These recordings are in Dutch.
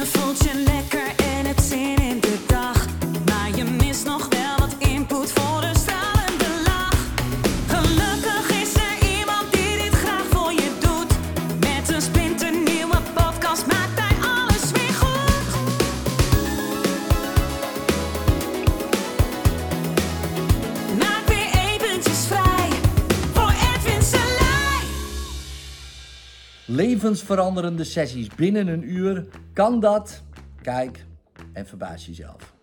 Je voelt Levensveranderende sessies binnen een uur. Kan dat? Kijk en verbaas jezelf.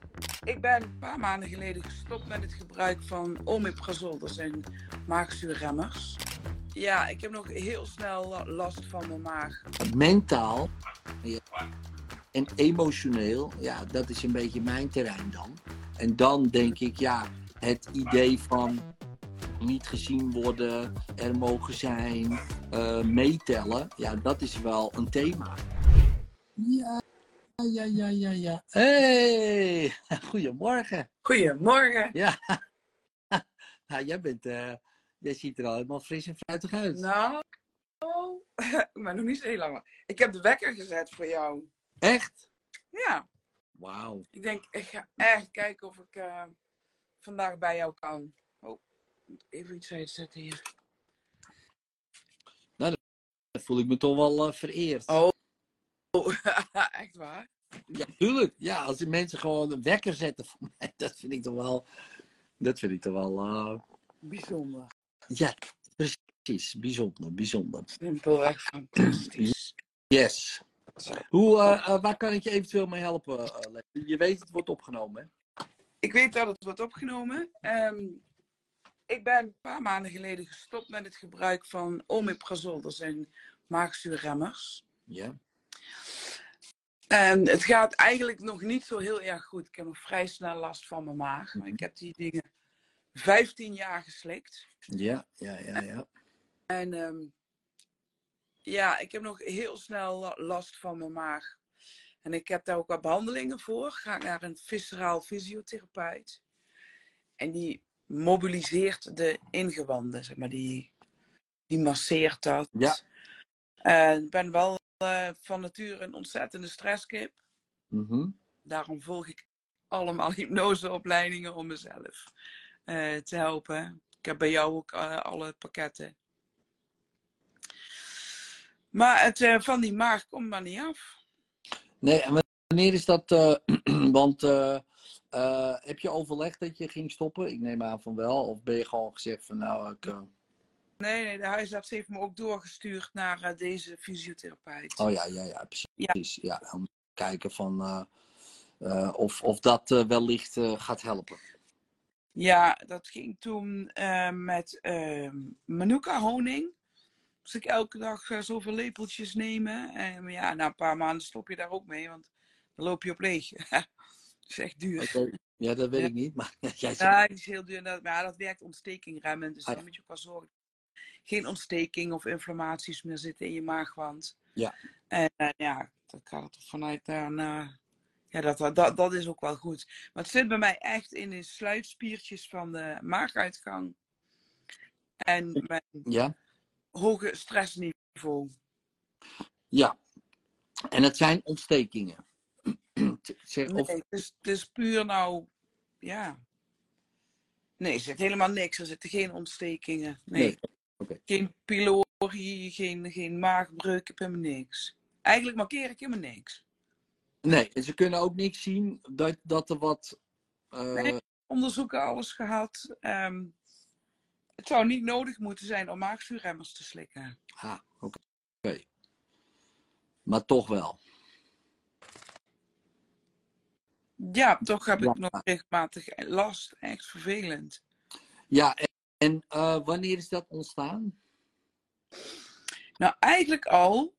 Ik ben een paar maanden geleden gestopt met het gebruik van omeprazol. Dat zijn maagzuurremmers. Ja, ik heb nog heel snel la- last van mijn maag. mentaal ja, en emotioneel, ja, dat is een beetje mijn terrein dan. En dan denk ik, ja, het idee van niet gezien worden, er mogen zijn, eh, meetellen, ja, dat is wel een thema. Ja, ja, ja, ja, ja. Hey, goedemorgen. Goedemorgen. Ja, nou, jij bent, jij ziet er al helemaal fris en fruitig uit. Nou, maar nog niet zo heel lang. Ik heb de wekker gezet voor jou. Echt? Ja, Wauw. ik denk, ik ga echt kijken of ik eh, vandaag bij jou kan. Oh, even iets uitzetten hier. Dan voel ik me toch wel eh, vereerd. Oh, oh echt waar? Ja, tuurlijk. Ja, als die mensen gewoon een wekker zetten voor mij, dat vind ik toch wel. Dat vind ik toch wel. eh, Bijzonder. ja, precies. Bijzonder, bijzonder. Simpelweg fantastisch. Yes. Hoe, eh, waar kan ik je eventueel mee helpen? je weet, het wordt opgenomen. Hè? Ik weet dat het wordt opgenomen. Ehm, ik ben een paar maanden geleden gestopt met het gebruik van omeprazol. Dat zijn maagzuurremmers. Ja. En het gaat eigenlijk nog niet zo heel erg goed. Ik heb nog vrij snel last van mijn maag. Maar ik heb die dingen 15 jaar geslikt. Ja, ja, ja, ja. En ehm, ja, ik heb nog heel snel la- last van mijn maag. En ik heb daar ook wat behandelingen voor. Ga ik naar een visceraal fysiotherapeut. En die mobiliseert de ingewanden, zeg maar. Die, die masseert dat. Ja. En ik ben wel eh, van nature een ontzettende stresskip. Mhm. Daarom volg ik allemaal hypnoseopleidingen om mezelf eh, te helpen. Ik heb bij jou ook eh, alle pakketten. Maar het eh, van die maag komt maar niet af. Nee, en wanneer is dat? eh, want eh, heb je overlegd dat je ging stoppen? Ik neem aan van wel. Of ben je gewoon gezegd van nou, ik. eh, Nee, nee, de huisarts heeft me ook doorgestuurd naar eh, deze fysiotherapeut. Oh ja, ja, ja, precies. Ja. om te kijken van of, of dat wellicht gaat helpen. Ja, dat ging toen met eh, Manuka honing. Dus ik elke dag zoveel lepeltjes nemen. En ja, na een paar maanden stop je daar ook mee, want dan loop je op leeg. is echt duur. Ja, dat weet Ja. ik niet. Maar jij zegt, Ja, die is heel duur. Dat- Maar ja, dat werkt ontsteking remmend. Dus Ah, dan moet je ook wel zorgen. Geen ontsteking of inflammaties meer zitten in je maagwand. Ja. En eh, ja, dat er toch vanuit daarna. Ja, dat, dat, dat is ook wel goed. Maar het zit bij mij echt in de sluitspiertjes van de maaguitgang. En mijn ja? hoge stressniveau. Ja. En het zijn ontstekingen. Zeg, Nee, of, het, is, het is puur nou, ja. Nee, er zit helemaal niks. Er zitten geen ontstekingen. Nee. Geen pylori, geen, geen maagbreuk, ik heb helemaal niks. Eigenlijk markeer ik helemaal niks. Nee, en ze kunnen ook niet zien dat, dat er wat. eh, Nee. Onderzoeken, alles gehad. Ehm, het zou niet nodig moeten zijn om maagzuurremmers te slikken. ah, oké. Oké. Maar toch wel. Ja, toch heb ik nog regelmatig last. Echt vervelend. Ja, en, en eh, wanneer is dat ontstaan? Nou, eigenlijk al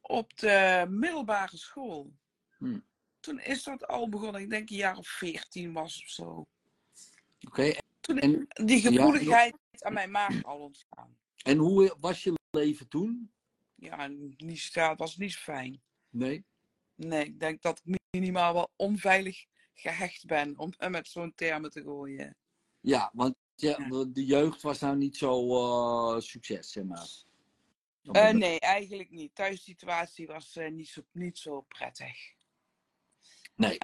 op de middelbare school. Hmm. Toen is dat al begonnen. Ik denk een jaar of veertien was of zo. Oké. Toen En, die gevoeligheid aan mijn maag al ontstaan. en hoe was je leven toen? Ja, niet, staat was niet zo fijn. Nee. Nee, ik denk dat ik minimaal wel onveilig gehecht ben om met zo'n termen te gooien. Ja, want ja, de- jeugd was nou niet zo eh, succes, zeg maar. Eh, nee, eigenlijk niet. Thuissituatie was eh, niet, zo, niet zo prettig. nee.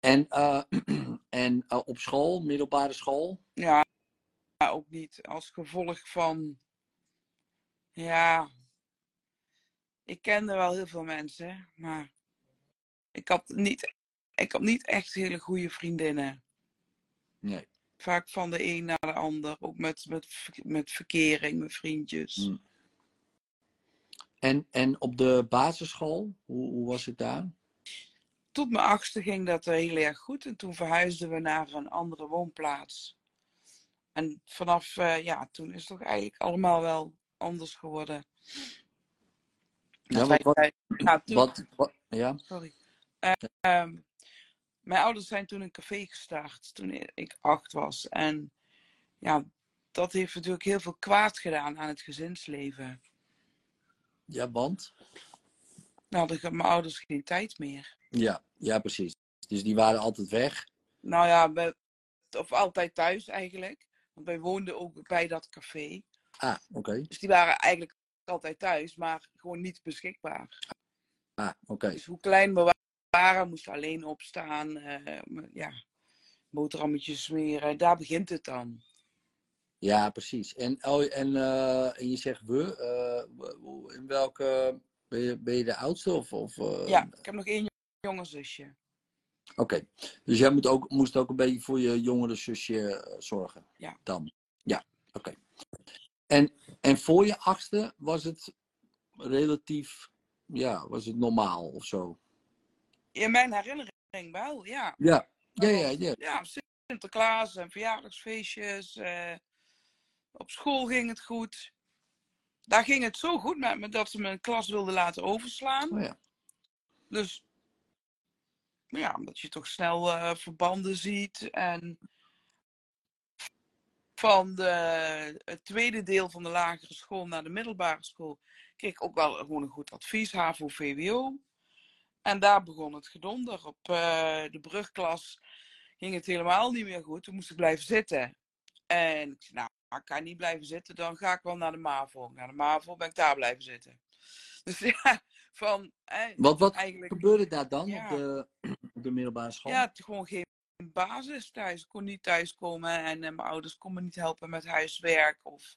En, en op school, middelbare school? Ja, ook niet. Als gevolg van. Ja. Ik kende wel heel veel mensen, maar. Ik had niet, ik had niet echt hele goede vriendinnen. Nee. Vaak van de een naar de ander. Ook met, met, met verkering, met vriendjes. Mm. En, en op de basisschool, hoe, hoe was het daar? Tot mijn achtste ging dat heel erg goed. En toen verhuisden we naar een andere woonplaats. En vanaf, eh, ja, toen is het toch eigenlijk allemaal wel anders geworden. Ja, wat, wat, wij- ja, toen- wat, wat- ja, Sorry. Eh, ehm, mijn ouders zijn toen een café gestart toen ik acht was. En ja, dat heeft natuurlijk heel veel kwaad gedaan aan het gezinsleven. ja, want? Nou, dan hadden mijn ouders geen tijd meer. Ja, ja, precies. Dus die waren altijd weg. Nou ja, we, of altijd thuis eigenlijk. Want wij woonden ook bij dat café. Ah, oké. Dus die waren eigenlijk altijd thuis, maar gewoon niet beschikbaar. Ah, oké. Dus hoe klein we waren, moesten alleen opstaan. m- ja, boterhammetjes smeren. Daar begint het dan. Ja, precies. En, oh, en, eh, en je zegt we, in welke, ben je, ben je de oudste? Of, of, Ja, ik heb nog één jonge zusje. Oké. Dus jij moet ook, moest ook een beetje voor je jongere zusje zorgen? Ja. Dan? Ja, oké. En, en voor je achtste was het relatief, ja, was het normaal of zo? In mijn herinnering wel, ja. Ja, ja, ja. ja. Ja, Sinterklaas en verjaardagsfeestjes. eh, op school ging het goed. Daar ging het zo goed met me dat ze me een klas wilden laten overslaan. Oh, ja. Dus ja, omdat je toch snel eh, verbanden ziet. En van de, het tweede deel van de lagere school naar de middelbare school kreeg ik ook wel gewoon een goed advies, HAVO, VWO. En daar begon het gedonder. Op eh, de brugklas ging het helemaal niet meer goed. Toen moest ik blijven zitten. En ik zei, nou, ik kan niet blijven zitten, dan ga ik wel naar de MAVO. Naar de MAVO ben ik daar blijven zitten. Dus ja, van... eh, Wat, wat eigenlijk... gebeurde daar dan Ja. op, de, op de middelbare school? Ja, het gewoon geen basis thuis. Ik kon niet thuiskomen en eh, mijn ouders konden me niet helpen met huiswerk of,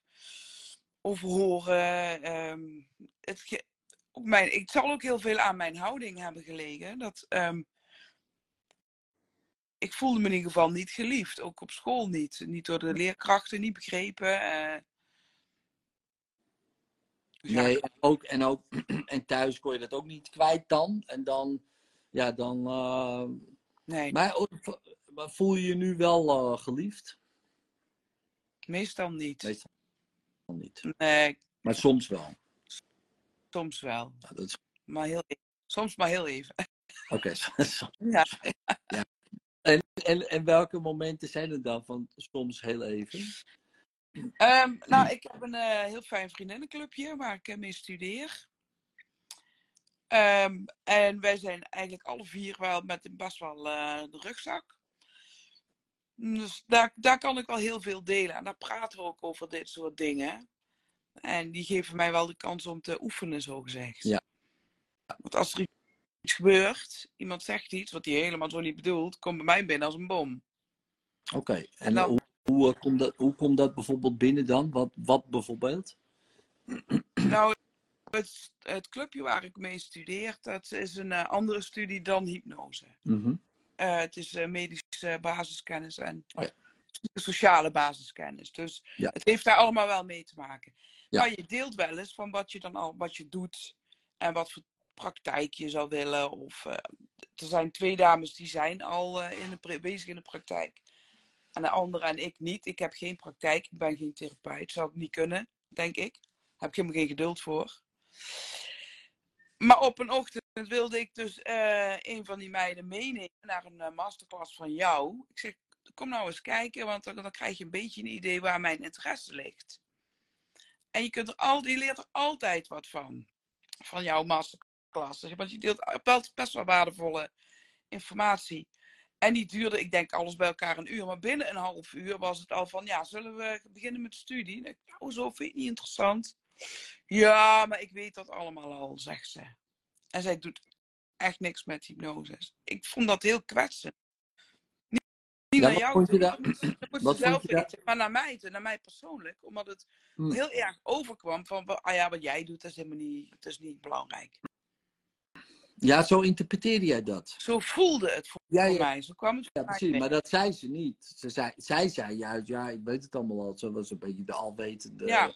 of horen. ehm, het, ook mijn, ik zal ook heel veel aan mijn houding hebben gelegen. Dat, ehm, ik voelde me in ieder geval niet geliefd, ook op school niet. Niet door de leerkrachten, niet begrepen. eh. Dus ja, Nee, ook, en ook en thuis kon je dat ook niet kwijt dan. En dan, ja, dan. eh, nee, maar voel je je nu wel eh, geliefd? meestal niet. Meestal niet. Nee, Maar soms wel. Soms wel. Nou, dat is Maar heel even. Soms maar heel even. oké. soms. Ja. en, en, en welke momenten zijn er dan van soms heel even? Ehm, nou, ik heb een eh, heel fijn vriendinnenclubje waar ik eh, mee studeer. Ehm, en wij zijn eigenlijk alle vier wel met een best wel eh, de rugzak. Dus daar, daar kan ik wel heel veel delen. En daar praten we ook over dit soort dingen. En die geven mij wel de kans om te oefenen, zo gezegd. Ja. Want als er iets gebeurt, iemand zegt iets wat hij helemaal zo niet bedoelt, komt bij mij binnen als een bom. Oké. En hoe, hoe, eh, komt dat, hoe komt dat bijvoorbeeld binnen dan? Wat, wat bijvoorbeeld? Nou, het, het clubje waar ik mee studeer, dat is een eh, andere studie dan hypnose. Mhm. Eh, het is medische basiskennis en Oh ja. sociale basiskennis. Dus Ja. het heeft daar allemaal wel mee te maken. Ja. Maar je deelt wel eens van wat je dan al wat je doet en wat voor praktijk je zou willen. Of, eh, er zijn twee dames die zijn al eh, in de, bezig in de praktijk. En de andere en ik niet. Ik heb geen praktijk, ik ben geen therapeut. Zou ik niet kunnen, denk ik. Heb ik helemaal geen geduld voor. Maar op een ochtend wilde ik dus eh, een van die meiden meenemen naar een masterclass van jou. Ik zeg, kom nou eens kijken, want dan krijg je een beetje een idee waar mijn interesse ligt. En je, kunt er al, leert er altijd wat van, van jouw masterclass. Want je deelt best wel waardevolle informatie. En die duurde, ik denk, alles bij elkaar een uur. Maar binnen een half uur was het al van, ja, zullen we beginnen met de studie? Oh, zo vind je het niet interessant. Ja, maar ik weet dat allemaal al, zegt ze. En zij doet echt niks met hypnose. Ik vond dat heel kwetsend. Niet, Ja, naar jou toe, dat moet zelf weten. Maar naar mij, toe, naar mij persoonlijk. Omdat het Hm. heel erg overkwam van, ah ja, wat jij doet, dat is helemaal niet, dat is niet belangrijk. Ja, zo interpreteerde jij dat. Zo voelde het voor, Ja, ja, mij. Zo kwam het ja precies. Maar dat zei ze niet. Ze zei, zij zei juist, ja, ik weet het allemaal al. Ze was een beetje de alwetende. Ja,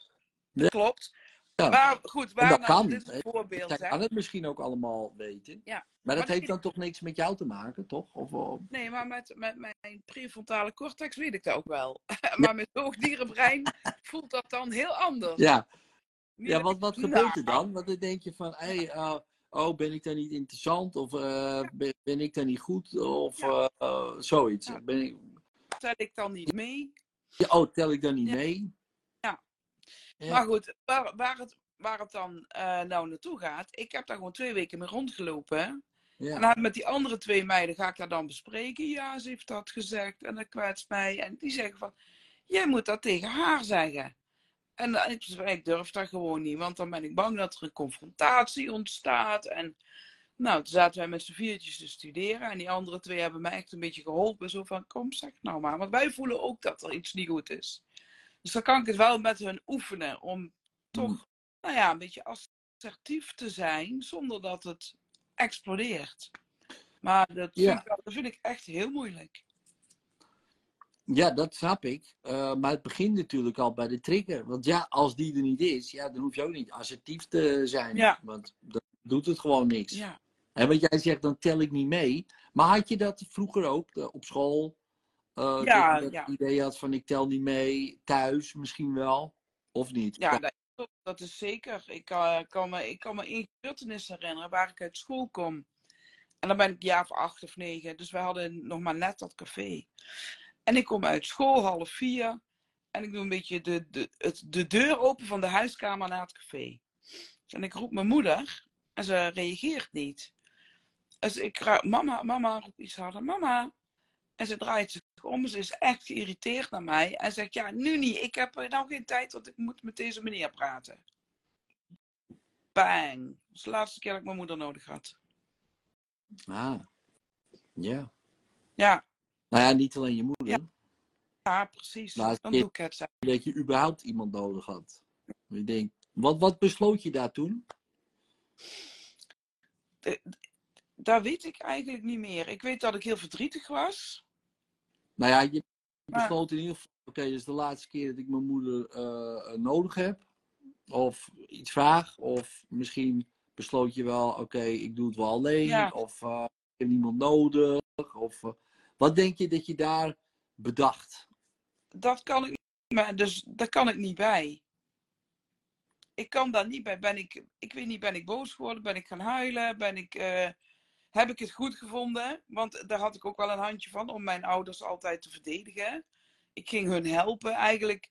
dat klopt. Ja. Maar goed, waar dat nou, kan. dit een voorbeeld. Zij kan het misschien ook allemaal weten. Ja. Maar dat heeft dan toch niks met jou te maken, toch? Of, of- Nee, maar met, met mijn prefrontale cortex weet ik dat ook wel. maar met hoogdierenbrein voelt dat dan heel anders. Ja, Niet ja dat wat, Nou, gebeurt er dan? Want dan denk je van, hé, eh, oh, ben ik dan niet interessant? Of eh, ben, ben ik dan niet goed? Of Ja. eh, eh, zoiets. Ja. Ben ik, tel ik dan niet mee. ja, oh, tel ik dan niet Ja. mee? Ja. Maar goed, waar, waar, het, waar het dan eh, nou naartoe gaat. Ik heb daar gewoon twee weken mee rondgelopen. Ja. En dan met die andere twee meiden ga ik daar dan bespreken. Ja, ze heeft dat gezegd en dat kwetst mij. En die zeggen van, jij moet dat tegen haar zeggen. En dan- ik, durf dat gewoon niet, want dan ben ik bang dat er een confrontatie ontstaat. En nou, toen zaten wij met z'n viertjes te studeren. En die andere twee hebben mij echt een beetje geholpen. Zo van, kom zeg nou maar. Want wij voelen ook dat er iets niet goed is. Dus dan kan ik het wel met hun oefenen. Om toch, nou ja, een beetje assertief te zijn. Zonder dat het explodeert. Maar dat, Ja. vind, ik, dat vind ik echt heel moeilijk. Ja, dat snap ik. Eh, maar het begint natuurlijk al bij de trigger. Want ja, als die er niet is, ja, dan hoef je ook niet assertief te zijn. Ja. Want dan doet het gewoon niks. Ja. En wat jij zegt, dan tel ik niet mee. Maar had je dat vroeger ook eh, op school? Eh, Ja, dat je ja. idee had van ik tel niet mee, thuis misschien wel? Of niet? Ja, dat, dat is zeker. Ik eh, kan, me, ik kan me één gebeurtenis herinneren waar ik uit school kom. En dan ben ik jaar of acht of negen. Dus we hadden nog maar net dat café. En ik kom uit school, half vier. En ik doe een beetje de, de, het, de deur open van de huiskamer naar het café. En ik roep mijn moeder. En ze reageert niet. Dus ik mama, mama, roep iets harder, mama. En ze draait zich om. Ze is echt geïrriteerd naar mij. En zegt, ja, nu niet. Ik heb eh, nou geen tijd, want ik moet met deze meneer praten. Bang. Dat is de laatste keer dat ik mijn moeder nodig had. Ah, ja. Ja, Nou ja, niet alleen je moeder. ja precies. Maar Dan doe ik het. Dat je überhaupt iemand nodig had. Ik denk, wat, wat besloot je daar toen? Dat weet ik eigenlijk niet meer. Ik weet dat ik heel verdrietig was. Nou ja, je besloot in ieder geval, oké, dit is de laatste keer dat ik mijn moeder eh, nodig heb. Of iets vraag. Of misschien besloot je wel, oké, ik doe het wel alleen. Ja. Of eh, ik heb niemand nodig. Of, eh, wat denk je dat je daar bedacht? Dat kan ik, maar dus, daar kan ik niet bij. Ik kan daar niet bij. Ben ik, ik weet niet, ben ik boos geworden? Ben ik gaan huilen? Ben ik, eh, heb ik het goed gevonden? Want daar had ik ook wel een handje van om mijn ouders altijd te verdedigen. Ik ging hun helpen. Eigenlijk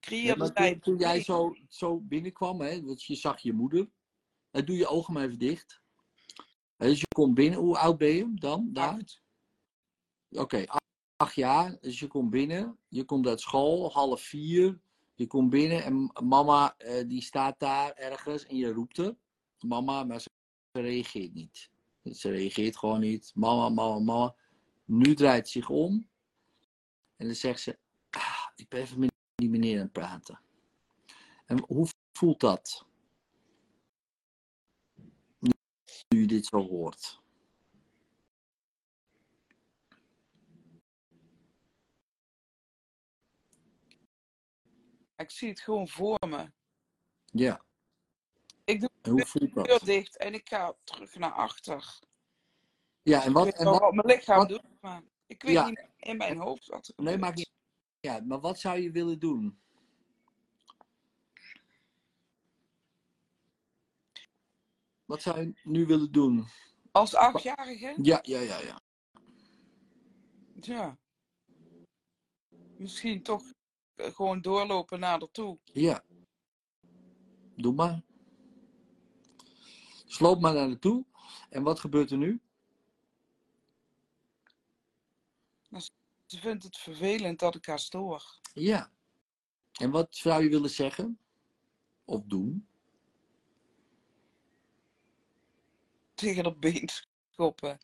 creëerde toen, toen jij zo, zo binnenkwam, hè, want je zag je moeder. Dan doe je ogen maar even dicht. Dus je komt binnen. Hoe oud ben je dan? Acht. Oké, acht, acht jaar. Dus je komt binnen. Je komt uit school, half vier. Je komt binnen en mama eh, die staat daar ergens en je roept er. Mama, maar ze reageert niet. Ze reageert gewoon niet. Mama, mama, mama. Nu draait ze zich om. En dan zegt ze, ah, ik ben even met die meneer aan het praten. En hoe voelt dat? Nu nu je dit zo hoort. Ik zie het gewoon voor me. Ja. Ik doe En hoe voelt de deur dicht en ik ga terug naar achter. Ja, en Ik wat, weet en wat, wat mijn lichaam wat- doet, maar ik weet Ja. niet in mijn hoofd wat er Nee, gebeurt. maakt niet ja, maar wat zou je willen doen? Wat zou je nu willen doen? Als achtjarige? Ja, ja, ja, ja. Ja. Misschien toch eh, gewoon doorlopen naar toe. Ja. Doe maar. Sloop maar naar naartoe. En wat gebeurt er nu? Ze vindt het vervelend dat ik haar stoor. Ja. En wat zou je willen zeggen? of doen? Tegen de been schoppen.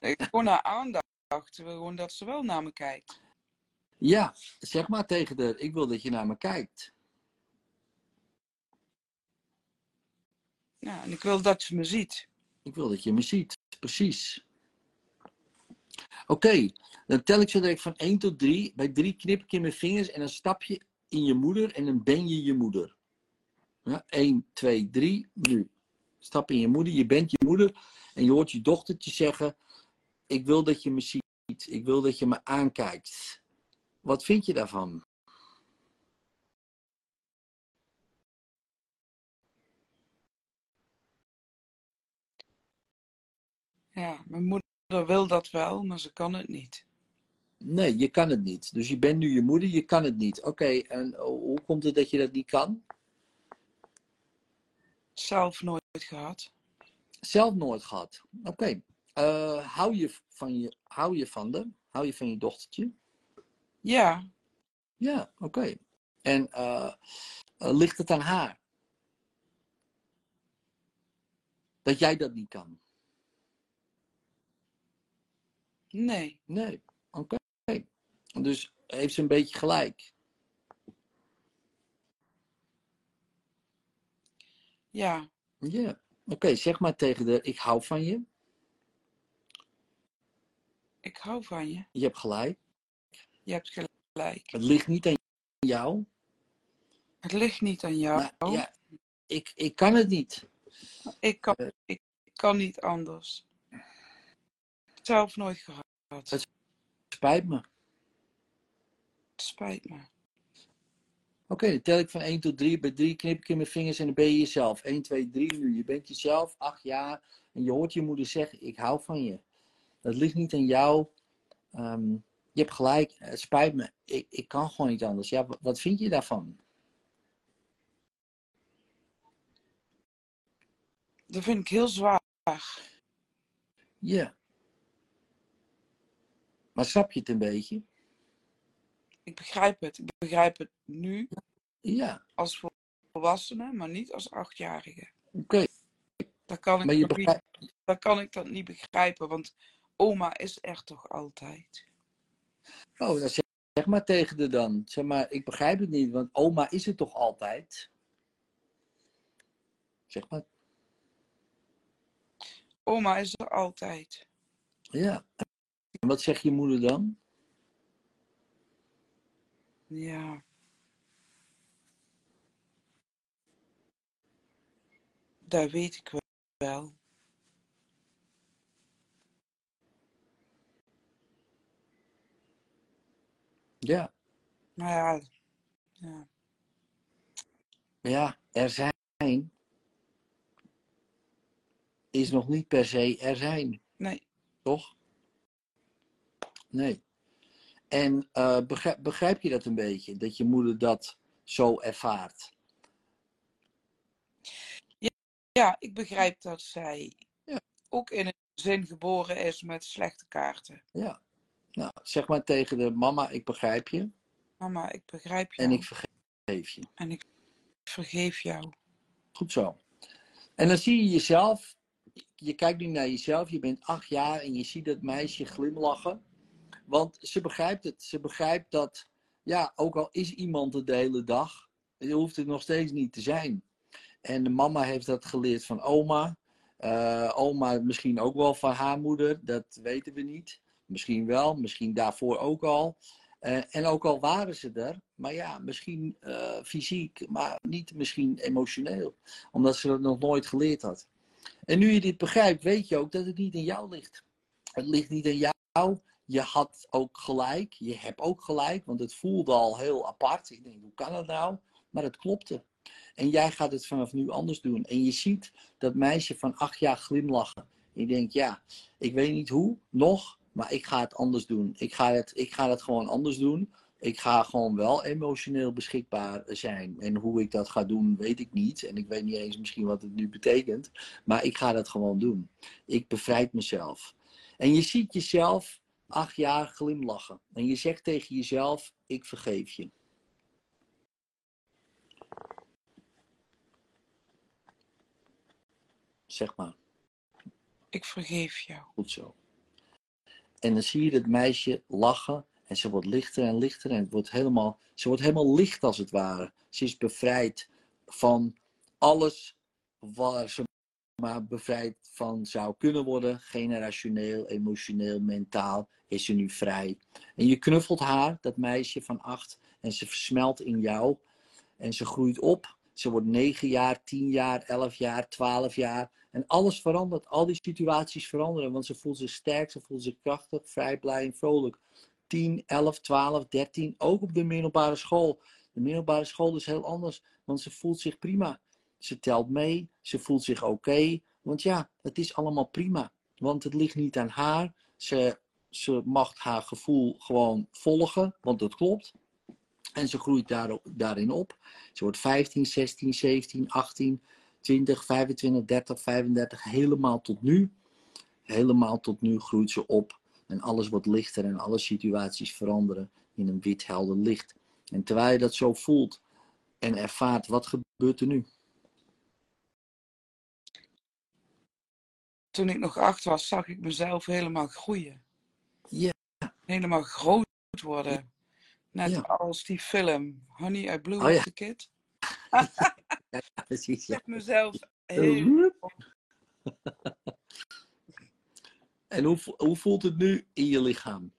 Ik gewoon haar aandacht. Gewoon dat ze wel naar me kijkt. Ja, zeg maar tegen de, ik wil dat je naar me kijkt. Ja, en ik wil dat ze me ziet. Ik wil dat je me ziet, precies. Oké, dan tel ik zo direct van 1 tot 3. Bij 3 knip ik in mijn vingers en dan stap je in je moeder en dan ben je je moeder. Ja, 1, 2, 3, nu. Stap in je moeder, je bent je moeder en je hoort je dochtertje zeggen: Ik wil dat je me ziet, ik wil dat je me aankijkt. Wat vind je daarvan? Ja, mijn moeder wil dat wel, maar ze kan het niet. Nee, je kan het niet. Dus je bent nu je moeder, je kan het niet. Oké, en hoe komt het dat je dat niet kan? Zelf nooit gehad. Zelf nooit gehad. Oké. Uh, hou, je van je, hou je van de? Hou je van je dochtertje? Ja. Ja, oké. En uh, uh, ligt het aan haar? Dat jij dat niet kan? Nee. Nee, oké. Dus heeft ze een beetje gelijk? Ja. Ja, oké. Zeg maar tegen de, ik hou van je. Ik hou van je. Je hebt gelijk. Je hebt gelijk. Het ligt niet aan jou. Het ligt niet aan jou. Maar, ja, ik, ik kan het niet. Ik kan, ik kan niet anders. Zelf nooit gehad. Het spijt me. Het spijt me. Oké, dan tel ik van 1 tot 3. Bij 3 knip ik in mijn vingers en dan ben je jezelf. 1, 2, 3 nu. Je bent jezelf, 8 jaar. En je hoort je moeder zeggen, ik hou van je. Dat ligt niet aan jou. Um, je hebt gelijk, het spijt me. Ik, ik kan gewoon niet anders. Ja, wat vind je daarvan? Dat vind ik heel zwaar. Ja. Maar snap je het een beetje? Ik begrijp het. Ik begrijp het nu Ja. als volwassene, maar niet als achtjarige. Oké. Okay. Dan kan, ik Maar je dat niet, kan ik dat niet begrijpen, want oma is er toch altijd. Oh, dan zeg, zeg maar tegen de dan. Zeg maar, ik begrijp het niet, want oma is er toch altijd? Zeg maar. Oma is er altijd. Ja. En wat zegt je moeder dan? Ja. Dat weet ik wel. Ja. Maar ja, ja. Ja, er zijn is nog niet per se er zijn. Nee. Toch? Nee. En uh, begrijp, begrijp, je dat een beetje? Dat je moeder dat zo ervaart? Ja, ja ik begrijp dat zij ja. ook in een zin geboren is met slechte kaarten. Ja. Nou, zeg maar tegen de mama, ik begrijp je. Mama, ik begrijp je. En ik vergeef je. En ik vergeef jou. Goed zo. En dan zie je jezelf, je kijkt nu naar jezelf, je bent acht jaar en je ziet dat meisje glimlachen. Want ze begrijpt het. Ze begrijpt dat, ja, ook al is iemand het de hele dag, je hoeft het nog steeds niet te zijn. En de mama heeft dat geleerd van oma. Uh, oma misschien ook wel van haar moeder, dat weten we niet. Misschien wel, misschien daarvoor ook al. Uh, en ook al waren ze er, maar ja, misschien uh, fysiek, maar niet misschien emotioneel. Omdat ze dat nog nooit geleerd had. En nu je dit begrijpt, weet je ook dat het niet in jou ligt. Het ligt niet in jou. Je had ook gelijk. Je hebt ook gelijk, want het voelde al heel apart. Ik denk, hoe kan dat nou? Maar het klopte. En jij gaat het vanaf nu anders doen. En je ziet dat meisje van acht jaar glimlachen. Je denkt, ja, ik weet niet hoe, nog, maar ik ga het anders doen. Ik ga het, ik ga het gewoon anders doen. Ik ga gewoon wel emotioneel beschikbaar zijn. En hoe ik dat ga doen, weet ik niet. En ik weet niet eens misschien wat het nu betekent. Maar ik ga dat gewoon doen. Ik bevrijd mezelf. En je ziet jezelf acht jaar glimlachen. En je zegt tegen jezelf: Ik vergeef je. Zeg maar. Ik vergeef jou. Goed zo. En dan zie je het meisje lachen. En ze wordt lichter en lichter. En het wordt helemaal, ze wordt helemaal licht als het ware. Ze is bevrijd van alles waar ze maar bevrijd van zou kunnen worden. Generationeel, emotioneel, mentaal is ze nu vrij. En je knuffelt haar, dat meisje van acht. En ze versmelt in jou. En ze groeit op. Ze wordt 9 jaar, 10 jaar, 11 jaar, 12 jaar. En alles verandert. Al die situaties veranderen. Want ze voelt zich sterk, ze voelt zich krachtig, vrij, blij en vrolijk. 10, 11, 12, 13. Ook op de middelbare school. De middelbare school is heel anders. Want ze voelt zich prima. Ze telt mee. Ze voelt zich oké. want ja, het is allemaal prima. Want het ligt niet aan haar. Ze, ze mag haar gevoel gewoon volgen. Want dat klopt. En ze groeit daar, daarin op. Ze wordt 15, 16, 17, 18, 20, 25, 30, 35, helemaal tot nu. Helemaal tot nu groeit ze op. En alles wordt lichter en alle situaties veranderen in een wit helder licht. En terwijl je dat zo voelt en ervaart, wat gebeurt er nu? Toen ik nog acht was, zag ik mezelf helemaal groeien. Ja. Helemaal groot worden. Net Ja. als die film Honey, I Blew Oh ja. The Kid. Ja, precies. Ik Ja. heb mezelf heel... En hoe, hoe voelt het nu in je lichaam?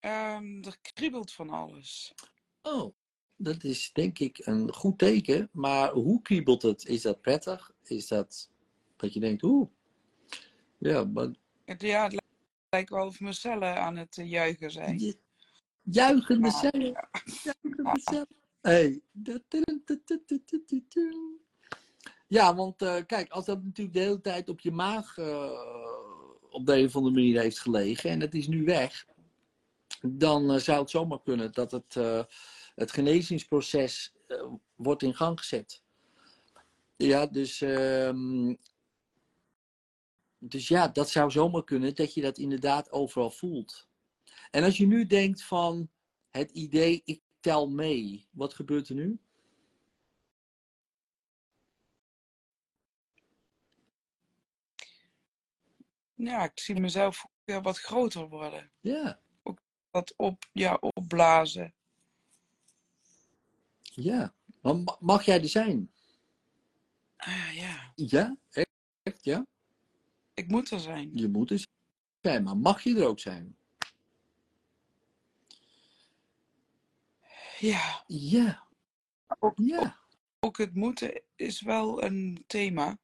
Ehm, er kriebelt van alles. Oh, dat is denk ik een goed teken. Maar hoe kriebelt het? Is dat prettig? Is dat dat je denkt, oeh. Ja, maar Het, ja, het lijkt wel of mijn cellen aan het eh, juichen zijn. je- juichende Ja. cellen. Juichende cellen. Hey. Ja, want eh, kijk, als dat natuurlijk de hele tijd op je maag eh, op de een of andere manier heeft gelegen en het is nu weg, dan zou het zomaar kunnen dat het, het genezingsproces eh, wordt in gang gezet. Ja, dus, ehm, dus ja, dat zou zomaar kunnen dat je dat inderdaad overal voelt. En als je nu denkt van het idee, ik tel mee, wat gebeurt er nu? Ja, ik zie mezelf weer wat groter worden. Ja, Wat op, ja, opblazen. Ja. Mag jij er zijn? Ah, ja, Ja, echt, ja. ik moet er zijn. Je moet er zijn, maar mag je er ook zijn? Ja, Ja, ook, ja. ook het moeten is wel een thema.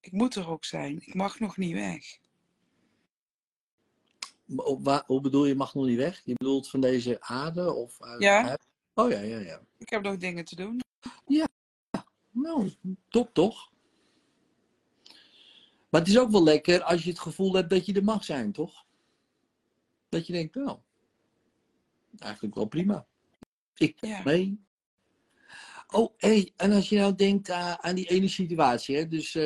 Ik moet er ook zijn. Ik mag nog niet weg. Hoe bedoel je, mag nog niet weg? Je bedoelt van deze aarde? Of uit, Ja. uit- Oh ja, ja, ja. Ik heb nog dingen te doen. Nou, top toch? Maar het is ook wel lekker als je het gevoel hebt dat je er mag zijn, toch? Dat je denkt, nou, eigenlijk wel prima. Ik Ja. mee. Oh, hé, en als je nou denkt aan die ene situatie, hè? dus eh,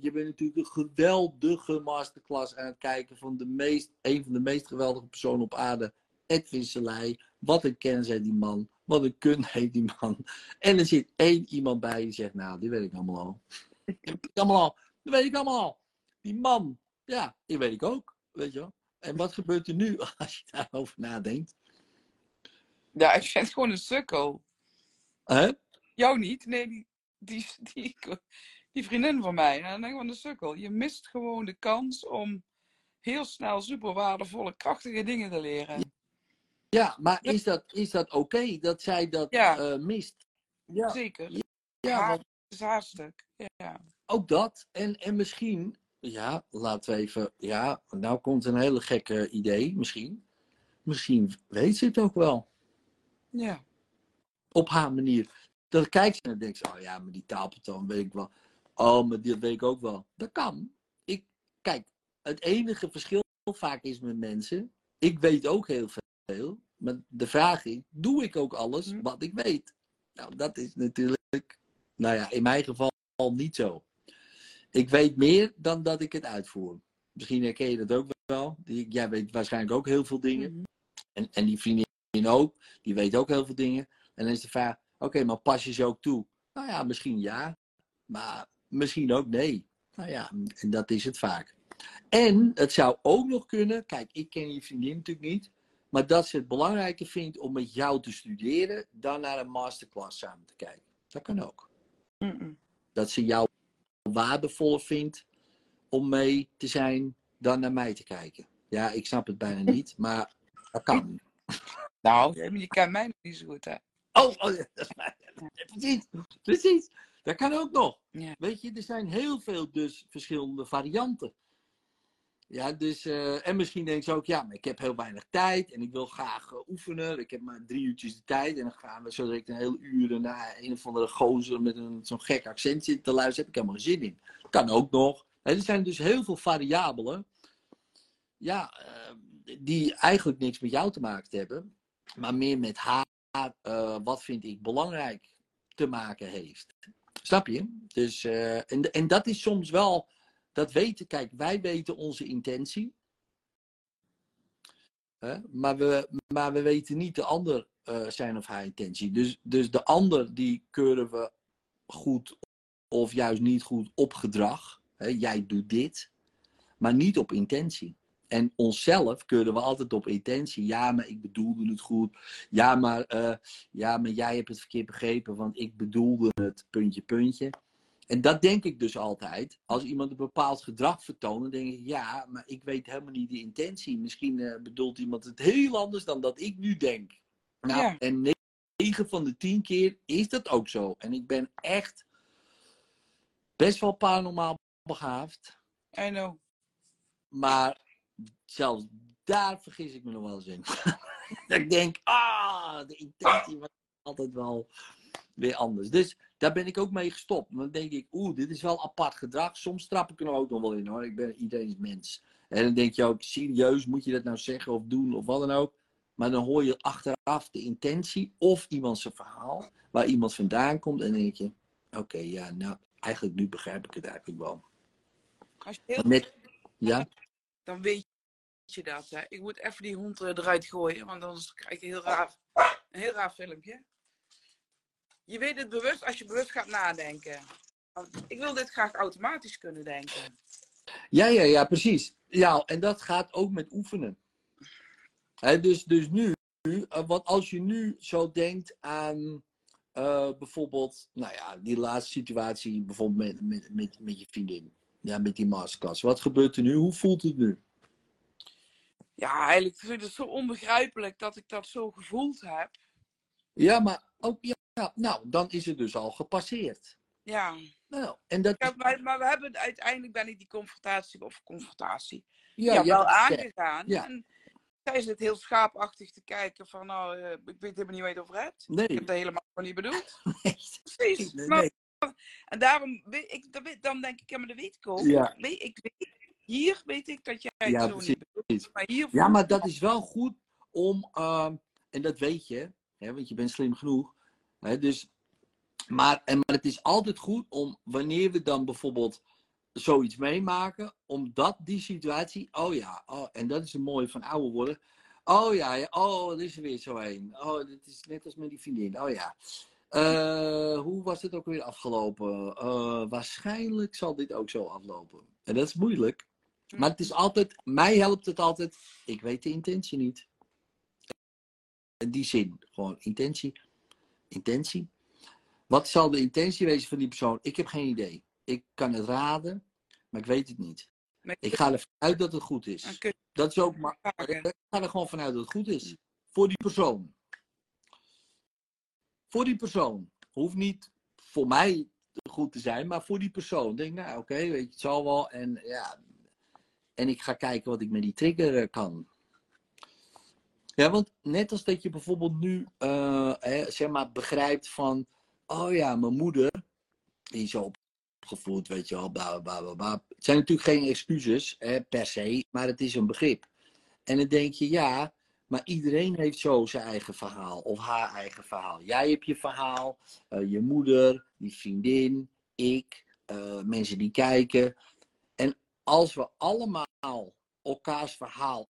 je bent natuurlijk een geweldige masterclass aan het kijken van de meest, een van de meest geweldige personen op aarde, Edwin Selei. Wat een kennis heeft die man, wat een kunde heeft die man. En er zit één iemand bij die zegt, nou, die weet ik allemaal al. Dat weet ik allemaal al, dat weet ik allemaal al. Die man, ja, die weet ik ook, weet je wel. En wat gebeurt er nu als je daarover nadenkt? Ja, ik vind het gewoon een sukkel. Hè? Jou niet? Nee, die, die, die, die vriendin van mij. En dan denk ik van de sukkel. Je mist gewoon de kans om heel snel super waardevolle, krachtige dingen te leren. Ja, maar is dat, is dat oké dat zij dat Ja. eh, mist? Ja, Zeker. ja want Het is haar stuk. Ja. ook dat. En, en misschien, ja, laten we even, ja, nou komt een hele gekke idee, misschien. Misschien weet ze het ook wel, Ja. op haar manier. Dan kijkt ze en denkt ze, oh ja, maar die taalpatroon weet ik wel. Oh, maar dit weet ik ook wel. Dat kan. Ik, kijk, het enige verschil vaak is met mensen, ik weet ook heel veel, maar de vraag is, doe ik ook alles Hm. wat ik weet? Nou, dat is natuurlijk, nou ja, in mijn geval niet zo. Ik weet meer dan dat ik het uitvoer. Misschien herken je dat ook wel. Jij weet waarschijnlijk ook heel veel dingen. Mhm. En, en die vriendin ook, die weet ook heel veel dingen. En dan is de vraag, oké, maar pas je ze ook toe? Nou ja, misschien ja, maar misschien ook nee. Nou ja, en dat is het vaak. En het zou ook nog kunnen, kijk, ik ken je vriendin natuurlijk niet, maar dat ze het belangrijker vindt om met jou te studeren dan naar een masterclass samen te kijken. Dat kan ook. Dat ze jou waardevoller vindt om mee te zijn dan naar mij te kijken. Ja, ik snap het bijna niet, maar dat kan. Nou, je je kent mij nog niet zo goed, hè? Oh, oh dat is mij. Precies, precies. Dat kan ook nog. Ja. Weet je, er zijn heel veel dus verschillende varianten. Ja, dus, eh, en misschien denk je ook, ja, maar ik heb heel weinig tijd en ik wil graag eh, oefenen. Ik heb maar drie uurtjes de tijd en dan gaan we zo direct een hele uur naar een of andere gozer met zo'n gek accent zitten te luisteren. Heb ik helemaal geen zin in. Kan ook nog. Er zijn dus heel veel variabelen, ja, eh, die eigenlijk niks met jou te maken hebben, maar meer met haar, wat vind ik belangrijk, te maken heeft. Snap je? Dus, en, en dat is soms wel, dat weten, kijk, wij weten onze intentie. Hè? Maar, we, maar we weten niet de ander eh, zijn of haar intentie. Dus, dus de ander die keuren we goed of juist niet goed op gedrag. Hè? Jij doet dit, maar niet op intentie. En onszelf keuren we altijd op intentie. Ja, maar ik bedoelde het goed. Ja, maar, eh, ja, maar jij hebt het verkeerd begrepen, want ik bedoelde het puntje, puntje. En dat denk ik dus altijd. Als iemand een bepaald gedrag vertoont, dan denk ik, ja, maar ik weet helemaal niet de intentie. Misschien eh, bedoelt iemand het heel anders dan dat ik nu denk. Nou, Ja. en 9 van de 10 keer is dat ook zo. En ik ben echt best wel paranormaal begaafd. I know. Maar zelfs daar vergis ik me nog wel eens in. dat ik denk, ah, de intentie was altijd wel weer anders. Dus daar ben ik ook mee gestopt. Dan denk ik, oeh, dit is wel apart gedrag. Soms trap ik er ook nog wel in hoor. Ik ben iedereen is mens. En dan denk je ook, serieus, moet je dat nou zeggen of doen of wat dan ook. Maar dan hoor je achteraf de intentie of iemand zijn verhaal, waar iemand vandaan komt. En dan denk je, oké, ja, nou, eigenlijk nu begrijp ik het eigenlijk wel. Als je heel Net, ja, dan weet je dat. Hè? Ik moet even die hond eh, eruit gooien, want anders krijg je heel raar, een heel raar filmpje. Je weet het bewust als je bewust gaat nadenken. Ik wil dit graag automatisch kunnen denken. Ja, ja, ja, precies. Ja, en dat gaat ook met oefenen. Dus, dus nu, eh, want als je nu zo denkt aan eh, bijvoorbeeld, nou ja, die laatste situatie, bijvoorbeeld met, met, met, met je vriendin, ja, met die masterclass. Wat gebeurt er nu? Hoe voelt het nu? Ja, eigenlijk vind ik het zo onbegrijpelijk dat ik dat zo gevoeld heb. Ja, maar ook, ja, nou, dan is het dus al gepasseerd. Ja, Nou, en dat maar, maar we hebben uiteindelijk ben ik die confrontatie of confrontatie ja, wel het aangegaan. Ja. En zij zit heel schaapachtig te kijken van nou, ik weet helemaal niet waar je het over hebt. Ik Nee, heb dat helemaal niet bedoeld. nee, Precies. nee, Maar- nee. En daarom ik, dan denk ik, ja, maar dat weet ik ook. Ja. Weet, ik weet, hier weet ik dat jij het Ja, zo precies. niet bedoelt. Maar hier Ja, maar dat is wel goed om, ehm, en dat weet je, hè, want je bent slim genoeg. Dus, maar, en, maar het is altijd goed om, wanneer we dan bijvoorbeeld zoiets meemaken, omdat die situatie, oh ja, oh, en dat is een mooie van ouder worden. Oh ja, ja, oh, er is er weer zo een. Oh, dit is net als met die vriendin. Oh ja. Eh, hoe was het ook weer afgelopen? Eh, waarschijnlijk zal dit ook zo aflopen. En dat is moeilijk. Maar het is altijd, mij helpt het altijd, ik weet de intentie niet. In die zin, gewoon intentie. Intentie. Wat zal de intentie wezen van die persoon? Ik heb geen idee. Ik kan het raden, maar ik weet het niet. Ik ga ervan uit dat het goed is. Dat is ook maar. Ik ga er gewoon vanuit dat het goed is. Voor die persoon. Voor die persoon. Hoeft niet voor mij goed te zijn, maar voor die persoon. Denk, nou oké, weet je, het zal wel. En ja. En ik ga kijken wat ik met die trigger eh, kan. Ja, want net als dat je bijvoorbeeld nu, eh, hè, zeg maar, begrijpt van. Oh ja, mijn moeder. Die is zo opgevoed, weet je wel. Bla, bla, bla, bla. Het zijn natuurlijk geen excuses hè, per se, maar het is een begrip. En dan denk je, ja, maar iedereen heeft zo zijn eigen verhaal of haar eigen verhaal. Jij hebt je verhaal, eh, je moeder, die vriendin, ik, eh, mensen die kijken. En als we allemaal elkaars verhaal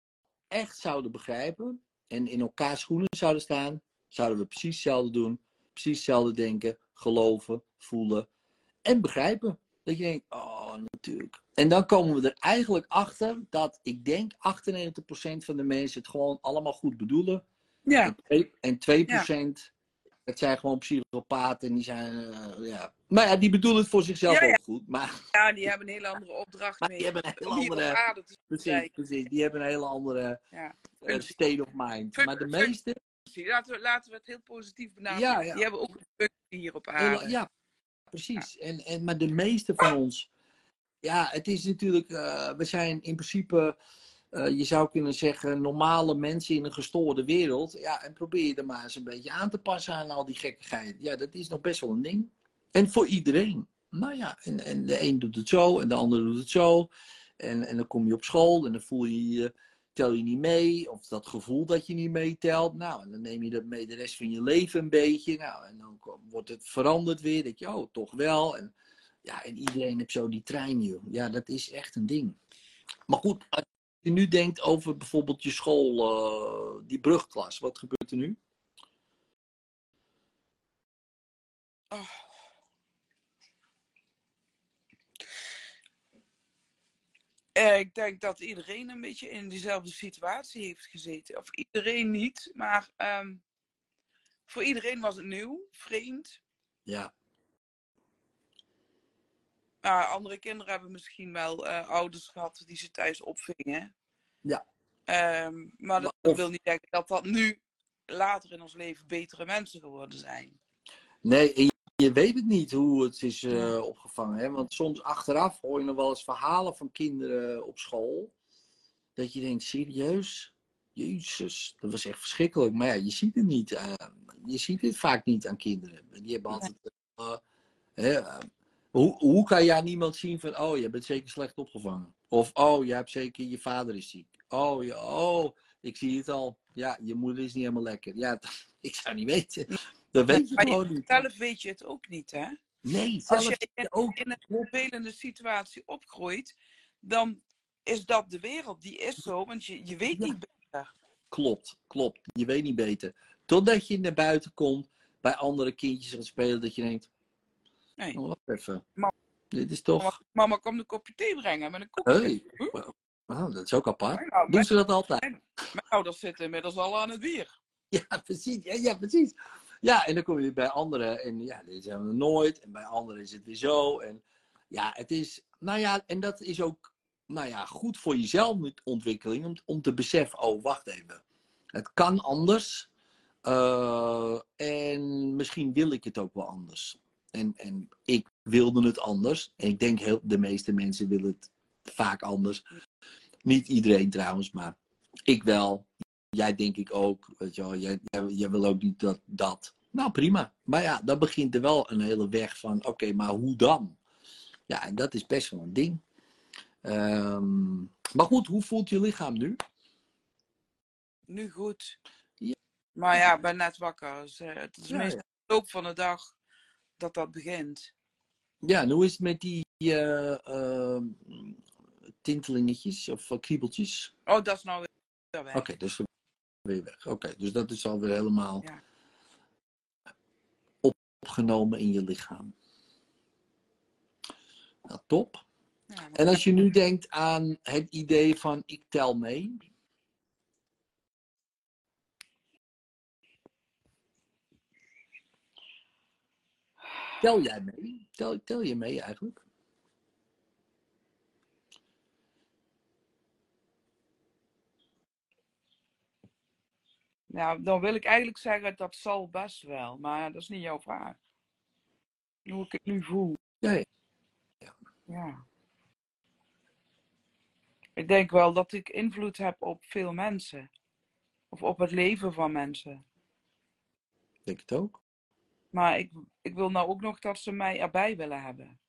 echt zouden begrijpen en in elkaars schoenen zouden staan, zouden we precies hetzelfde doen. Precies hetzelfde denken, geloven, voelen en begrijpen. Dat je denkt, oh natuurlijk. En dan komen we er eigenlijk achter dat ik denk 98% van de mensen het gewoon allemaal goed bedoelen. Ja, En 2%, het zijn gewoon psychopaten en die zijn, eh, ja. Maar ja, die bedoelen het voor zichzelf Ja, ja. ook goed. Maar, ja, die hebben een hele andere opdracht maar mee. die hebben een hele andere, precies, precies, die hebben een hele andere Ja. eh, state of mind. Maar de meeste, Laten we, laten we het heel positief benaderen. Die hebben ook een functie hier op aarde. ja, precies. En, en, maar de meeste van ons, ja, het is natuurlijk, eh, we zijn in principe, eh, je zou kunnen zeggen, normale mensen in een gestoorde wereld. Ja, en probeer je er maar eens een beetje aan te passen aan al die gekkigheid. Ja, dat is nog best wel een ding. En voor iedereen. Nou ja, en, en de een doet het zo en de ander doet het zo. En, en dan kom je op school en dan voel je je, tel je niet mee. Of dat gevoel dat je niet meetelt. Nou, en dan neem je dat mee de rest van je leven een beetje. Nou, en dan wordt het veranderd weer. Dat je, oh, toch wel. En, ja, en iedereen heeft zo die trein, joh. Ja, dat is echt een ding. Maar goed, je nu denkt over bijvoorbeeld je school, eh, die brugklas. Wat gebeurt er nu? Oh. Eh, ik denk dat iedereen een beetje in diezelfde situatie heeft gezeten. Of iedereen niet, maar ehm, voor iedereen was het nieuw, vreemd. Ja, Maar andere kinderen hebben misschien wel eh, ouders gehad die ze thuis opvingen. Ja. Ehm, maar dat of- wil niet zeggen dat dat nu later in ons leven betere mensen geworden zijn. Nee, je, je weet het niet hoe het is eh, opgevangen. Hè? Want soms achteraf hoor je nog wel eens verhalen van kinderen op school. Dat je denkt, serieus? Jezus, dat was echt verschrikkelijk. Maar ja, je ziet het niet. eh, je ziet het vaak niet aan kinderen. Die hebben altijd... eh, hoe, hoe kan je aan iemand zien van, oh, je bent zeker slecht opgevangen? Of, oh, je hebt zeker, je vader is ziek. Oh, je, oh, ik zie het al. Ja, je moeder is niet helemaal lekker. Ja, ik zou niet weten. Dat weet je Maar je- gewoon niet. Zelf weet je het ook niet, hè? Nee, Als je in, ook. in een vervelende situatie opgroeit, dan is dat de wereld. Die is zo, want je, je weet Ja. niet beter. Klopt, klopt. Je weet niet beter. Totdat je naar buiten komt, bij andere kindjes gaat spelen, dat je denkt, Nee. oh, wacht even. Maar- Dit is toch... Mama, mama komt een kopje thee brengen met een koekje. Hey, wow, dat is ook apart. Nou, Doen mijn, ze dat altijd? mijn ouders zitten inmiddels al aan het bier. Ja, precies. Ja, ja, precies. Ja, en dan kom je bij anderen en ja, dit zijn we nooit. En bij anderen is het weer zo. En ja, het is, nou ja, en dat is ook, nou ja, goed voor je zelfontwikkeling om, om te beseffen, oh, wacht even. Het kan anders. eh, en misschien wil ik het ook wel anders. En, en ik wilde het anders. En ik denk heel, de meeste mensen willen het vaak anders. Niet iedereen trouwens, maar ik wel jij denk ik ook, weet je wel, jij, jij, jij wil ook niet dat, dat. Nou, prima. Maar ja, dan begint er wel een hele weg van, oké, maar hoe dan? Ja, en dat is best wel een ding. Ehm, maar goed, hoe voelt je lichaam nu? Nu goed. Ja. Maar ja, ik ben net wakker. Dus, eh, het is Ja, meestal ja. de loop van de dag dat dat begint. Ja, en hoe is het met die eh, ehm, tintelingetjes of eh, kriebeltjes? Oh, dat is nou weer weg. Oké, dus weer weg. Oké, dus dat is alweer helemaal Ja. opgenomen in je lichaam. Nou, top. Ja, En als je nu denkt aan het idee van ik tel mee. Tel jij mee? Tel, tel je mee eigenlijk? Ja, dan wil ik eigenlijk zeggen dat zal best wel, maar dat is niet jouw vraag. Hoe ik het nu voel. Ja, ja. Ja. Ik denk wel dat ik invloed heb op veel mensen. Of op het leven van mensen. ik denk het ook. Maar ik, ik wil nou ook nog dat ze mij erbij willen hebben.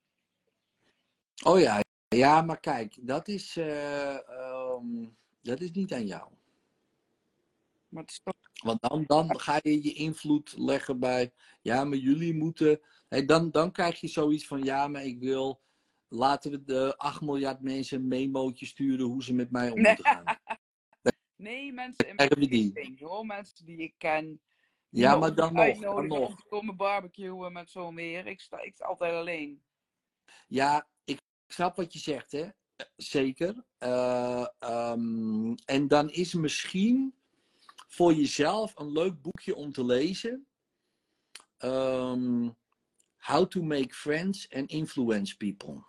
Oh ja, ja, maar kijk, dat is, eh, ehm, dat is niet aan jou. Maar het is toch- Want dan, dan ga je je invloed leggen bij, ja, maar jullie moeten. Hey, dan, dan krijg je zoiets van, ja, maar ik wil. Laten we de 8 miljard mensen een memootje sturen hoe ze met mij om moeten gaan. Nee, mensen in mijn omgeving, hoor. Mensen die ik ken, Ja, maar dan nog, dan nog. te komen barbecuen met zo'n weer. Ik sta, ik sta altijd alleen. Ja, ik snap wat je zegt, hè. Zeker. Eh, ehm, en dan is misschien voor jezelf een leuk boekje om te lezen. Ehm, How to Make Friends and Influence People.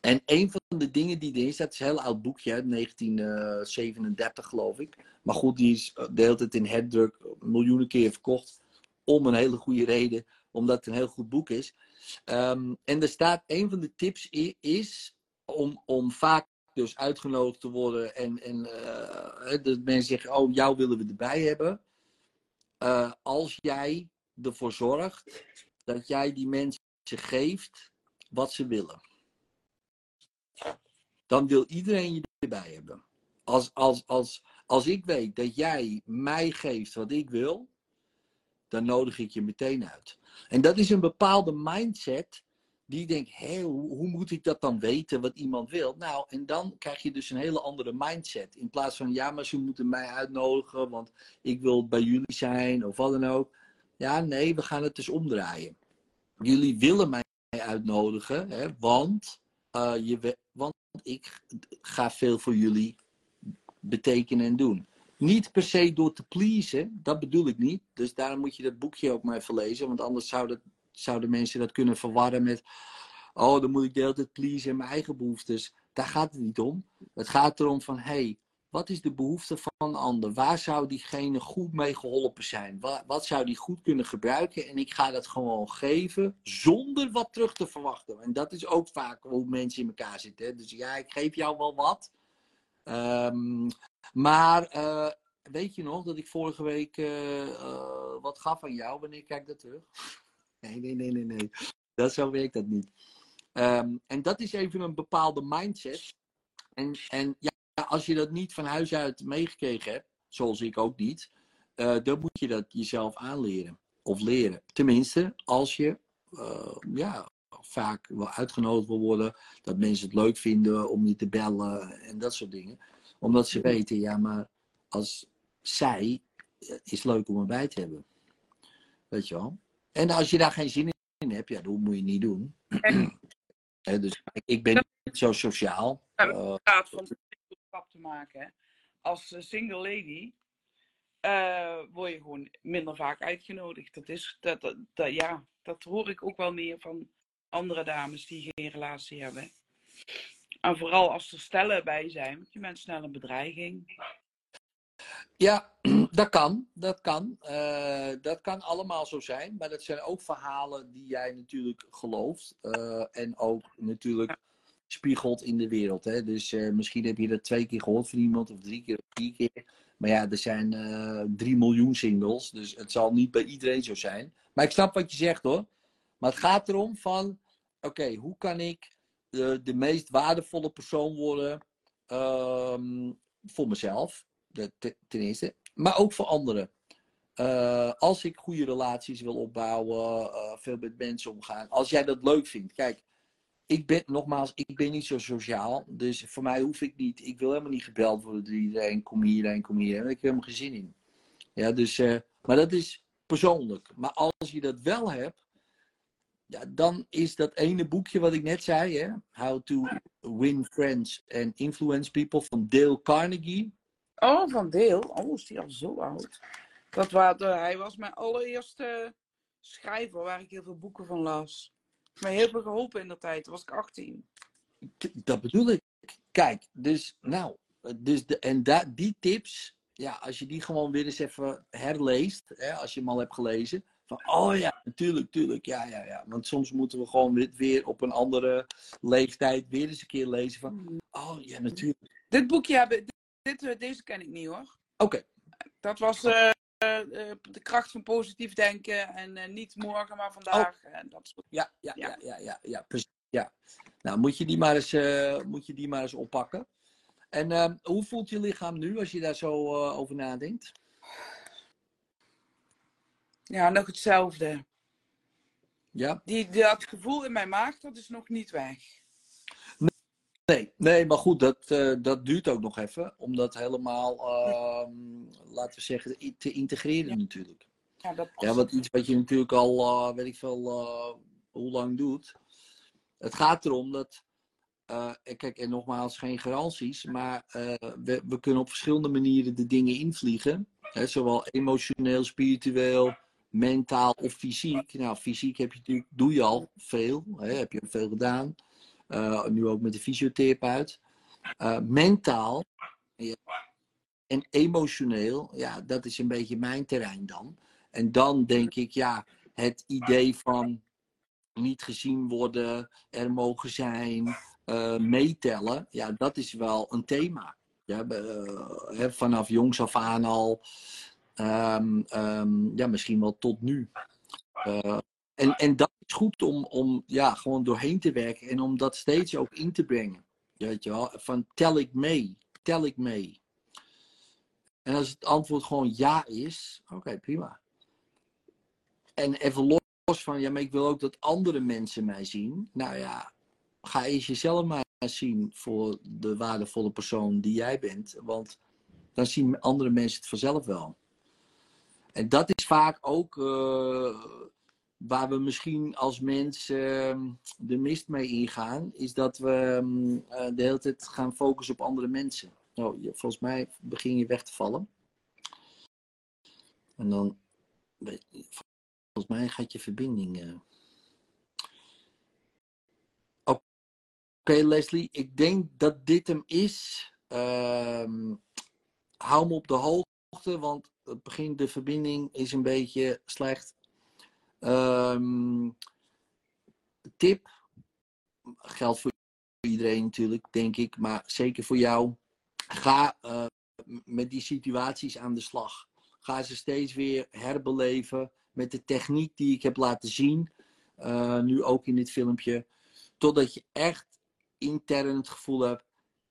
En een van de dingen die erin staat, is een heel oud boekje, uit 1937 geloof ik. Maar goed, die is eh, de hele tijd in herdruk miljoenen keer verkocht. Om een hele goede reden, omdat het een heel goed boek is. Ehm, en er staat, een van de tips is om, om vaak dus uitgenodigd te worden. En, en eh, dat mensen zeggen, oh, jou willen we erbij hebben. Eh, als jij ervoor zorgt dat jij die mensen geeft wat ze willen. Dan wil iedereen je erbij hebben. Als, als, als, als ik weet dat jij mij geeft wat ik wil, dan nodig ik je meteen uit. En dat is een bepaalde mindset die denkt, hé, hoe, moet ik dat dan weten wat iemand wil? Nou, en dan krijg je dus een hele andere mindset. In plaats van, ja, maar ze moeten mij uitnodigen, want ik wil bij jullie zijn of wat dan ook. Ja, nee, we gaan het dus omdraaien. Jullie willen mij uitnodigen, hè, want, eh, je, want ik ga veel voor jullie betekenen en doen. Niet per se door te pleasen, dat bedoel ik niet. Dus daarom moet je dat boekje ook maar even lezen, want anders zou dat, zouden mensen dat kunnen verwarren met. Oh, dan moet ik de hele tijd pleasen en mijn eigen behoeftes. Daar gaat het niet om. Het gaat erom van, hé, hey, wat is de behoefte van een ander? Waar zou diegene goed mee geholpen zijn? Wat, wat zou die goed kunnen gebruiken? En ik ga dat gewoon geven zonder wat terug te verwachten. En dat is ook vaak hoe mensen in elkaar zitten. Hè? Dus ja, ik geef jou wel wat. Ehm, maar eh, weet je nog dat ik vorige week eh, eh, wat gaf aan jou? Wanneer kijk ik dat terug? Nee, nee, nee, nee, nee. Dat, zo werkt dat niet. Ehm, en dat is even een bepaalde mindset. En, en ja, als je dat niet van huis uit meegekregen hebt, zoals ik ook niet, eh, dan moet je dat jezelf aanleren. Of leren. Tenminste, als je eh, ja, vaak wel uitgenodigd wil worden, dat mensen het leuk vinden om je te bellen en dat soort dingen. Omdat ze weten, ja, maar als zij eh, is leuk om erbij te hebben. Weet je wel? En als je daar geen zin in hebt, ja, dat moet je niet doen. Dus ik- ben niet zo sociaal. Van een stap te maken. hè. Als eh, single lady eh, word je gewoon minder vaak uitgenodigd. Dat is, dat, dat, dat- ja, dat hoor ik ook wel meer van andere dames die geen relatie hebben. En vooral als er stellen bij zijn, want die mensen snel een bedreiging. Ja, dat kan. Dat kan. Eh, dat kan allemaal zo zijn. Maar dat zijn ook verhalen die jij natuurlijk gelooft. en ook natuurlijk spiegelt in de wereld. Hè? Dus eh, misschien heb je dat twee keer gehoord van iemand, of drie keer, of vier keer. Maar ja, er zijn eh drie miljoen singles. Dus het zal niet bij iedereen zo zijn. Maar ik snap wat je zegt hoor. Maar het gaat erom van, oké, hoe kan ik de, de meest waardevolle persoon worden ehm, voor mezelf? Ten eerste. Maar ook voor anderen. Eh, als ik goede relaties wil opbouwen, veel met mensen omgaan. Als jij dat leuk vindt. Kijk, ik ben, nogmaals, ik ben niet zo sociaal. Dus voor mij hoef ik niet. Ik wil helemaal niet gebeld worden door iedereen. Kom hierheen, kom hierheen. Daar heb helemaal geen zin in. Ja, dus, eh, maar dat is persoonlijk. Maar als je dat wel hebt. Ja, dan is dat ene boekje wat ik net zei. Hè? How to Win Friends and Influence People van Dale Carnegie. Oh, van Deel. Oh, is die al zo oud? Dat was, hij was mijn allereerste schrijver waar ik heel veel boeken van las. Mij heel veel geholpen in de tijd. Toen was ik 18. K- Dat bedoel ik. Kijk, dus nou, dus de, en da, die tips, ja, als je die gewoon weer eens even herleest, hè, als je hem al hebt gelezen, van oh ja, natuurlijk, tuurlijk, ja, ja, ja. Want soms moeten we gewoon weer, weer op een andere leeftijd weer eens een keer lezen van, oh ja, natuurlijk. Dit boekje hebben, dit, dit, deze ken ik niet hoor. Oké, Dat was eh, eh, eh, de kracht van positief denken en eh, niet morgen, maar vandaag. En dat soort... ja, ja, Ja. ja, ja, ja, ja, precies, ja. Nou, moet je die maar eens, eh, moet je die maar eens oppakken. En ehm, hoe voelt je lichaam nu als je daar zo eh, over nadenkt? Ja, nog hetzelfde. Ja? Die, dat gevoel in mijn maag, dat is nog niet weg. Nee, nee, maar goed, dat, eh, dat duurt ook nog even. Om dat helemaal, ehm, laten we zeggen, te integreren natuurlijk. Ja, dat Ja, wat iets wat je natuurlijk al, eh, weet ik veel, eh, hoe lang doet. Het gaat erom dat, kijk, en nogmaals, geen garanties, maar we, we kunnen op verschillende manieren de dingen invliegen. Hè, zowel emotioneel, spiritueel, mentaal of fysiek. Nou, fysiek heb je natuurlijk, doe je al veel, hè, heb je veel gedaan. Eh, nu ook met de fysiotherapeut. Eh, mentaal en emotioneel, ja, dat is een beetje mijn terrein dan. En dan denk ik, ja, het idee van niet gezien worden, er mogen zijn, eh, meetellen, ja, dat is wel een thema. Ja, hè, vanaf jongs af aan al, Ehm, ehm, ja, misschien wel tot nu. Eh, en, en dat is goed om, om ja, gewoon doorheen te werken en om dat steeds ook in te brengen. Weet je wel, van tel ik mee, tel ik mee. En als het antwoord gewoon ja is, oké, prima. En even los van, ja, maar ik wil ook dat andere mensen mij zien. Nou ja, ga eens jezelf maar zien voor de waardevolle persoon die jij bent. Want dan zien andere mensen het vanzelf wel. En dat is vaak ook eh, waar we misschien als mens eh, de mist mee ingaan. Is dat we mm, eh, de hele tijd gaan focussen op andere mensen. Nou, volgens mij begin je weg te vallen. En dan, volgens mij gaat je verbinding. eh. Oké, Leslie, ik denk dat dit hem is. Ehm, hou me op de hoogte, want het begin, de verbinding is een beetje slecht. Ehm, tip, geldt voor iedereen natuurlijk, denk ik, maar zeker voor jou. Ga eh, met die situaties aan de slag. Ga ze steeds weer herbeleven met de techniek die ik heb laten zien, eh, nu ook in dit filmpje, totdat je echt intern het gevoel hebt,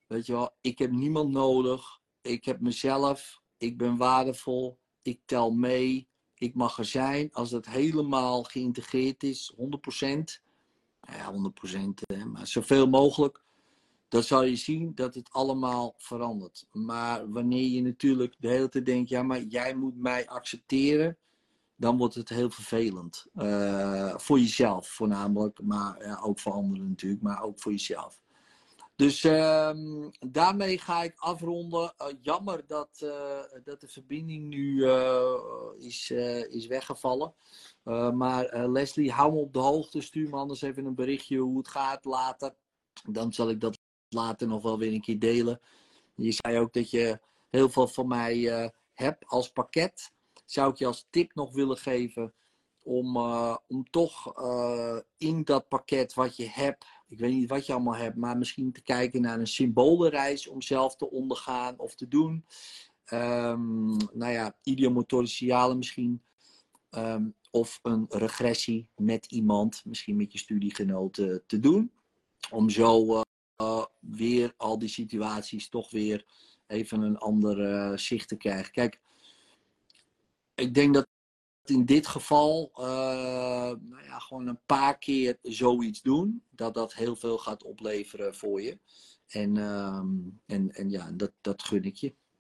weet je wel, ik heb niemand nodig, ik heb mezelf, ik ben waardevol, ik tel mee, ik mag er zijn. Als dat helemaal geïntegreerd is, 100%, nou ja, 100%, hè, maar zoveel mogelijk, dan zal je zien dat het allemaal verandert. Maar wanneer je natuurlijk de hele tijd denkt, ja, maar jij moet mij accepteren, dan wordt het heel vervelend. Eh, voor jezelf voornamelijk, maar ja, ook voor anderen natuurlijk, maar ook voor jezelf. Dus ehm, daarmee ga ik afronden. Eh, jammer dat, eh, dat de verbinding nu eh, is, is weggevallen. Maar Leslie, hou me op de hoogte. Stuur me anders even een berichtje hoe het gaat later. Dan zal ik dat later nog wel weer een keer delen. Je zei ook dat je heel veel van mij hebt als pakket. Zou ik je als tip nog willen geven om, om toch in dat pakket wat je hebt, ik weet niet wat je allemaal hebt, maar misschien te kijken naar een symbolenreis om zelf te ondergaan of te doen. Ehm, nou ja, idiomotorische signalen misschien. Ehm, of een regressie met iemand, misschien met je studiegenoten, te doen. Om zo eh, eh, weer al die situaties toch weer even een ander eh, zicht te krijgen. Kijk, ik denk dat in dit geval eh, nou ja, gewoon een paar keer zoiets doen, dat dat heel veel gaat opleveren voor je. En, ehm, en, en ja, dat, dat gun ik je.